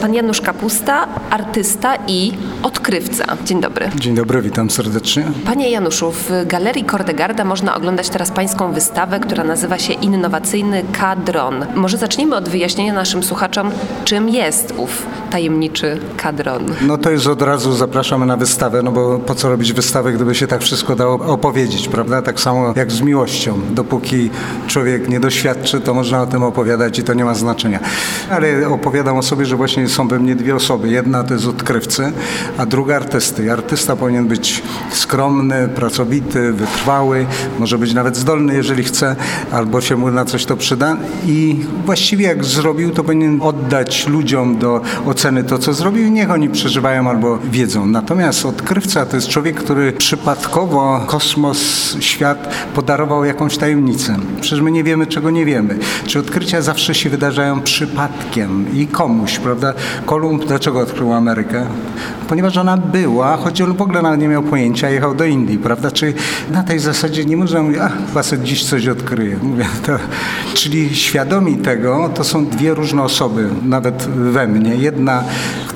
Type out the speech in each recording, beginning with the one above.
Pan Janusz Kapusta, artysta i odkrywca. Dzień dobry. Dzień dobry, witam serdecznie. Panie Januszu, w Galerii Kordegarda można oglądać teraz pańską wystawę, która nazywa się Innowacyjny Kadron. Może zacznijmy od wyjaśnienia naszym słuchaczom, czym jest ów tajemniczy kadron. No to już od razu zapraszamy na wystawę, no bo po co robić wystawę, gdyby się tak wszystko dało opowiedzieć, prawda? Tak samo jak z miłością. Dopóki człowiek nie doświadczy, to można o tym opowiadać i to nie ma znaczenia. Ale opowiadam o sobie, że właśnie są we mnie dwie osoby. Jedna to jest odkrywcy, a druga artysty. I artysta powinien być skromny, pracowity, wytrwały, może być nawet zdolny, jeżeli chce, albo się mu na coś to przyda. I właściwie jak zrobił, to powinien oddać ludziom do oceny to, co zrobił i niech oni przeżywają albo wiedzą. Natomiast odkrywca to jest człowiek, który przypadkowo kosmos, świat podarował jakąś tajemnicę. Przecież my nie wiemy, czego nie wiemy. Czy odkrycia zawsze się wydarzają przypadkiem i komuś, prawda? Kolumb dlaczego odkrył Amerykę? Ponieważ ona była, choć on w ogóle nawet nie miał pojęcia, jechał do Indii, prawda? Czyli na tej zasadzie nie można mówić, a sobie dziś coś odkryje. Mówię, to, czyli świadomi tego, to są dwie różne osoby, nawet we mnie. Jedna,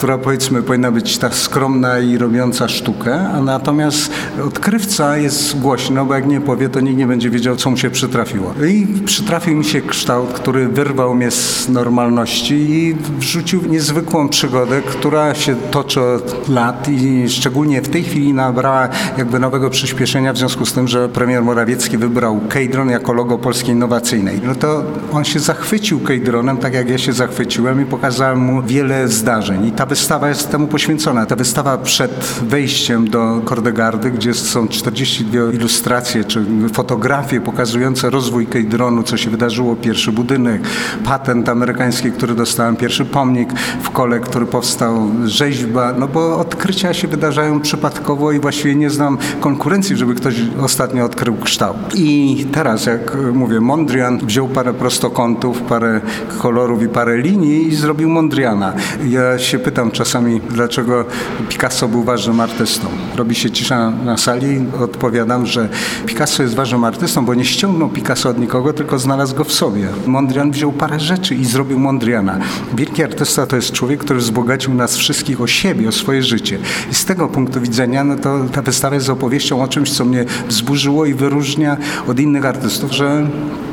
która powiedzmy powinna być tak skromna i robiąca sztukę, a natomiast odkrywca jest głośno, bo jak nie powie, to nikt nie będzie wiedział, co mu się przytrafiło. I przytrafił mi się kształt, który wyrwał mnie z normalności i wrzucił niezwykłą przygodę, która się toczy od lat i szczególnie w tej chwili nabrała jakby nowego przyspieszenia w związku z tym, że premier Morawiecki wybrał Kejdron jako logo Polskiej Innowacyjnej. No to on się zachwycił Kejdronem, tak jak ja się zachwyciłem i pokazałem mu wiele zdarzeń. I ta wystawa jest temu poświęcona. Ta wystawa przed wejściem do Kordegardy, gdzie są 42 ilustracje czy fotografie pokazujące rozwój Kejdronu, co się wydarzyło, pierwszy budynek, patent amerykański, który dostałem, pierwszy pomnik w kole, który powstał, rzeźba, no bo odkrycia się wydarzają przypadkowo i właściwie nie znam konkurencji, żeby ktoś ostatnio odkrył kształt. I teraz, jak mówię, Mondrian wziął parę prostokątów, parę kolorów i parę linii i zrobił Mondriana. Ja się pytam czasami, dlaczego Picasso był ważnym artystą. Robi się cisza na sali, odpowiadam, że Picasso jest ważnym artystą, bo nie ściągnął Picasso od nikogo, tylko znalazł go w sobie. Mondrian wziął parę rzeczy i zrobił Mondriana. Wielki artysta to jest człowiek, który wzbogacił nas wszystkich o siebie, o swoje życie. I z tego punktu widzenia, no to ta wystawa jest opowieścią o czymś, co mnie wzburzyło i wyróżnia od innych artystów, że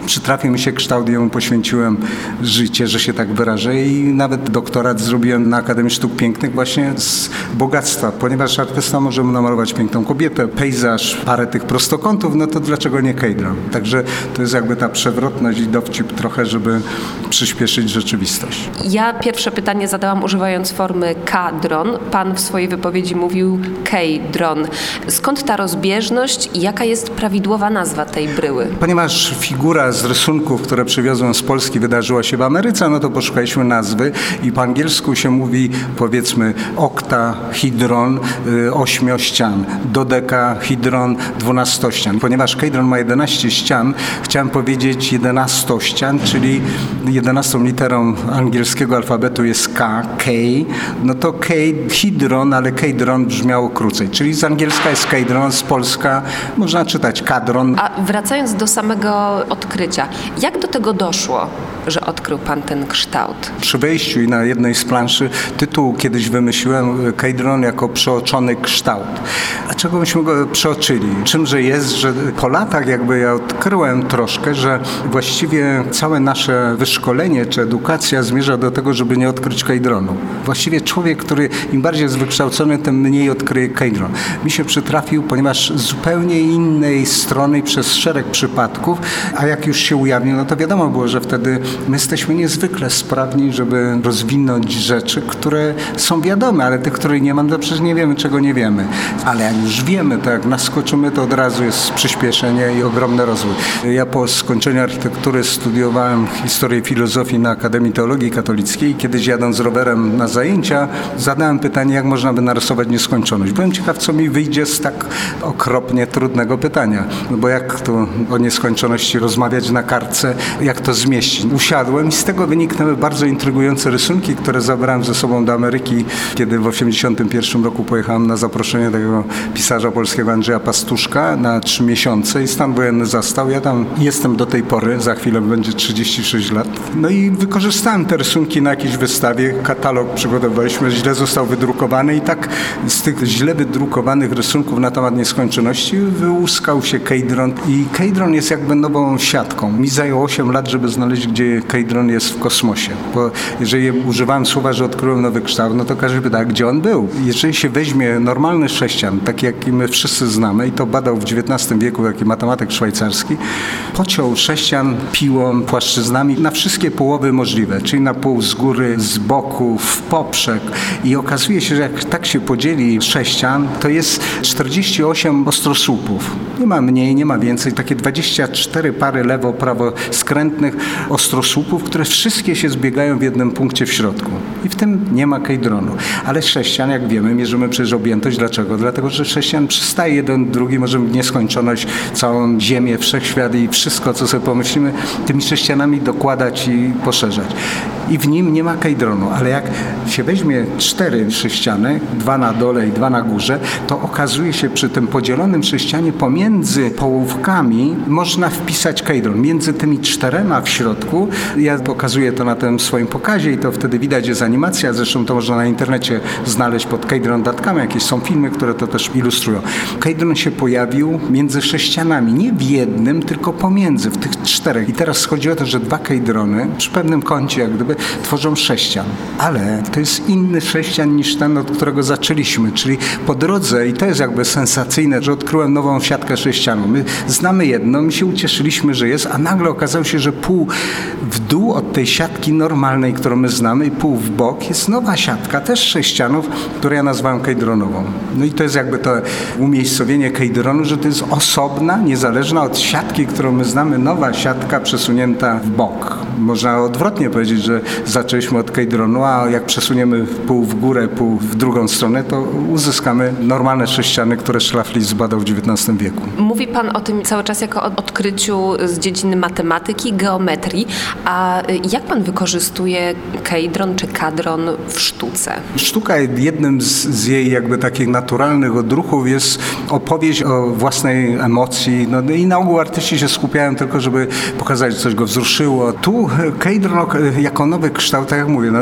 przytrafił mi się kształt jemu poświęciłem życie, że się tak wyrażę i nawet doktorat zrobiłem na Akademii Sztuk Pięknych właśnie z bogactwa, ponieważ artysta może namalować piękną kobietę, pejzaż, parę tych prostokątów, no to dlaczego nie Kejdron? Także to jest jakby ta przewrotność i dowcip trochę, żeby przyspieszyć rzeczywistość. Ja pierwsze pytanie zadałam używając formy K-dron. Pan w swojej wypowiedzi mówił K-dron. Skąd ta rozbieżność i jaka jest prawidłowa nazwa tej bryły? Ponieważ figura z rysunków, które przywiozłem z Polski, wydarzyła się w Ameryce, no to poszukaliśmy nazwy i po angielsku się mówi powiedzmy oktahidron, y, ośmiościan, dodekahidron, dwunastościan. Ponieważ Kejdron ma 11 ścian, chciałem powiedzieć jedenastościan, czyli 11 literą angielskiego alfabetu jest K, K, no to K, hidron, ale Kejdron brzmiało krócej, czyli z angielska jest Kejdron, z polska można czytać kadron. A wracając do samego odkrycia, jak do tego doszło, że odkrył pan ten kształt? Przy wejściu i na jednej z planszy tytuł kiedyś wymyśliłem Kejdron jako przeoczony kształt. A czego myśmy go przeoczyli? Czymże jest, że po latach jakby ja odkryłem troszkę, że właściwie całe nasze wyszkolenie czy edukacja zmierza do tego, żeby nie odkryć Kejdronu. Właściwie człowiek, który im bardziej jest wykształcony, tym mniej odkryje Kejdron. Mi się przytrafił, ponieważ z zupełnie innej strony przez szereg przypadków, a jak już się ujawnił, no to wiadomo było, że wtedy my jesteśmy niezwykle sprawni, żeby rozwinąć rzeczy, które są wiadome, ale tych, których nie mam, to przecież nie wiemy, czego nie wiemy. Ale jak już wiemy, to jak naskoczymy, to od razu jest przyspieszenie i ogromny rozwój. Ja po skończeniu architektury studiowałem historię filozofii na Akademii Teologii Katolickiej. Kiedyś jadąc rowerem na zajęcia, zadałem pytanie, jak można by narysować nieskończoność. Byłem ciekaw, co mi wyjdzie z tak okropnie trudnego pytania. No bo jak tu o nieskończoności rozmawiać na kartce, jak to zmieścić? Usiadłem i z tego wyniknęły bardzo intrygujące rysunki, które zabrałem ze sobą do Ameryki, kiedy w 1981 roku pojechałem na zaproszenie tego pisarza polskiego Andrzeja Pastuszka na trzy miesiące i stan wojenny zastał. Ja tam jestem do tej pory, za chwilę będzie 36 lat. No i wykorzystałem te rysunki na jakiejś wystawie, katalog przygotowaliśmy, źle został wydrukowany i tak z tych źle wydrukowanych rysunków na temat nieskończoności wyłuskał się Kejdron i Kejdron jest jakby nową siatką. Mi zajęło 8 lat, żeby znaleźć, gdzie Kejdron jest w kosmosie, bo jeżeli używałem słowa, że odkryłem nowy kształt, no to każdy pyta, gdzie on był. Jeżeli się weźmie normalny sześcian, taki jaki my wszyscy znamy i to badał w XIX wieku jaki matematyk szwajcarski, pociął sześcian piłą, płaszczyznami na wszystkie połowy możliwe, czyli na pół z góry, z boku, w poprzek i okazuje się, że jak tak się podzieli sześcian, to jest 48 ostrosłupów. Nie ma mniej, nie ma więcej, takie 24 pary lewo, prawo skrętnych ostrosłupów, które wszystkie się zbiegają w jednym punkcie w środku. I w tym nie ma kejdronu. Ale sześcian, jak wiemy, mierzymy przecież objętość. Dlaczego? Dlatego, że sześcian przystaje jeden drugi, możemy nieskończoność, całą Ziemię, wszechświat i wszystko, co sobie pomyślimy, tymi sześcianami dokładać i poszerzać. I w nim nie ma kejdronu, ale jak się weźmie cztery sześciany, dwa na dole i dwa na górze, to okazuje się przy tym podzielonym sześcianie pomiędzy połówkami można wpisać kejdron. Między tymi czterema w środku, ja pokazuję to na tym swoim pokazie i to wtedy widać, jest animacja, zresztą to można na internecie znaleźć pod kejdron.com, jakieś są filmy, które to też ilustrują. Kejdron się pojawił między sześcianami, nie w jednym, tylko pomiędzy, w tych czterech. I teraz chodzi o to, że dwa kejdrony przy pewnym kącie jak gdyby tworzą sześcian. Ale to jest inny sześcian niż ten, od którego zaczęliśmy, czyli po drodze, i to jest jakby sensacyjne, że odkryłem nową siatkę sześcianu. My znamy jedno, my się ucieszyliśmy, że jest, a nagle okazało się, że pół w dół od tej siatki normalnej, którą my znamy, i pół w bok jest nowa siatka, też sześcianów, które ja nazwałem kejdronową. No i to jest jakby to umiejscowienie kejdronu, że to jest osobna, niezależna od siatki, którą my znamy, nowa siatka przesunięta w bok. Można odwrotnie powiedzieć, że zaczęliśmy od kejdronu, a jak przesuniemy pół w górę, pół w drugą stronę, to uzyskamy normalne sześciany, które Szlafli zbadał w XIX wieku. Mówi Pan o tym cały czas jako o odkryciu z dziedziny matematyki, geometrii, a jak Pan wykorzystuje kejdron czy kadron w sztuce? Sztuka jednym z, z jej jakby takich naturalnych odruchów jest opowieść o własnej emocji. No i na ogół artyści się skupiają tylko, żeby pokazać, coś go wzruszyło. Tu kejdron jako nowy kształt, tak jak mówię, no,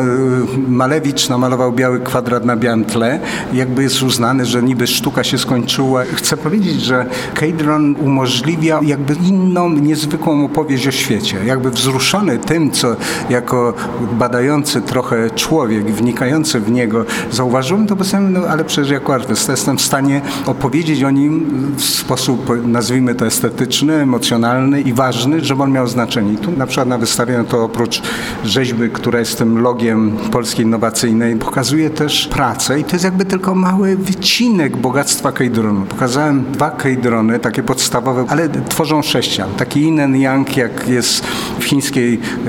Malewicz namalował biały kwadrat na białym tle. Jakby jest uznany, że niby sztuka się skończyła. Chcę powiedzieć, że kejdron umożliwia jakby inną, niezwykłą opowieść o świecie. Jakby wzruszony tym, co jako badający trochę człowiek, wnikający w niego, zauważyłem, to sobie, no ale przecież jako artysta jestem w stanie opowiedzieć o nim w sposób, nazwijmy to estetyczny, emocjonalny i ważny, żeby on miał znaczenie. I tu na przykład na wystawie, no to oprócz rzeźby, która jest tym logiem polskiej innowacyjnej, pokazuje też pracę i to jest jakby tylko mały wycinek bogactwa kejdronu. Pokazałem dwa kejdrony, takie podstawowe, ale tworzą sześcian. Taki inen yang, jak jest w chińskiej,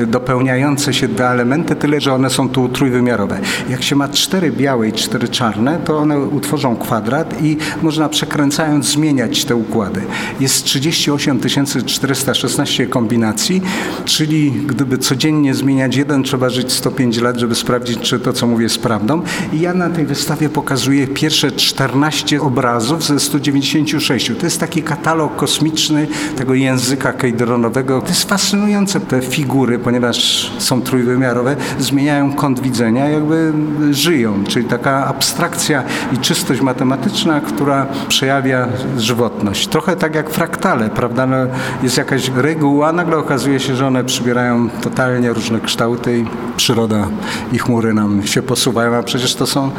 dopełniające się dwa elementy, tyle, że one są tu trójwymiarowe. Jak się ma cztery białe i cztery czarne, to one utworzą kwadrat i można przekręcając zmieniać te układy. Jest 38 416 kombinacji, czyli gdyby codziennie zmieniać jeden, trzeba żyć 105 lat, żeby sprawdzić, czy to, co mówię, jest prawdą. I ja na tej wystawie pokazuję pierwsze 14 obrazów ze 196. To jest taki katalog kosmiczny tego języka kejdronowego. To jest fascynujące. Te figury, ponieważ są trójwymiarowe, zmieniają kąt widzenia, jakby żyją. Czyli taka abstrakcja i czystość matematyczna, która przejawia żywotność. Trochę tak jak fraktale, prawda? No, jest jakaś reguła, nagle okazuje się, że one przybierają totalnie różne kształty i przyroda i chmury nam się posuwają, a przecież to są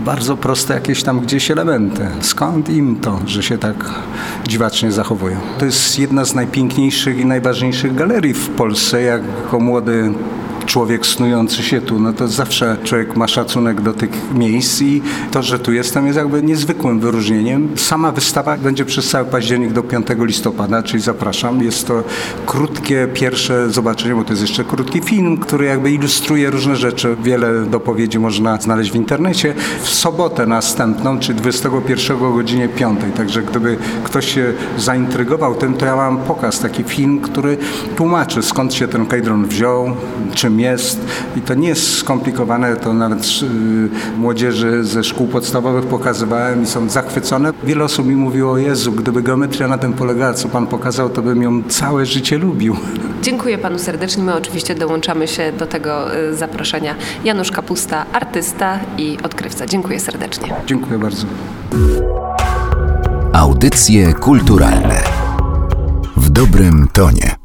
bardzo proste jakieś tam gdzieś elementy. Skąd im to, że się tak dziwacznie zachowują? To jest jedna z najpiękniejszych i najważniejszych galerii w Polsce. Jako młody człowiek snujący się tu, no to zawsze człowiek ma szacunek do tych miejsc i to, że tu jestem jest jakby niezwykłym wyróżnieniem. Sama wystawa będzie przez cały październik do 5 listopada, czyli zapraszam. Jest to krótkie pierwsze zobaczenie, bo to jest jeszcze krótki film, który jakby ilustruje różne rzeczy. Wiele dopowiedzi można znaleźć w internecie. W sobotę następną, czyli 21 godzinie 5. Także gdyby ktoś się zaintrygował tym, to ja mam pokaz, taki film, który tłumaczy skąd się ten kajdron wziął, czym jest i to nie jest skomplikowane, to nawet y, młodzieży ze szkół podstawowych pokazywałem i są zachwycone. Wiele osób mi mówiło, o Jezu, gdyby geometria na tym polegała, co Pan pokazał, to bym ją całe życie lubił. Dziękuję Panu serdecznie. My oczywiście dołączamy się do tego y, zaproszenia. Janusz Kapusta, artysta i odkrywca. Dziękuję serdecznie. Dziękuję bardzo. Audycje kulturalne w dobrym tonie.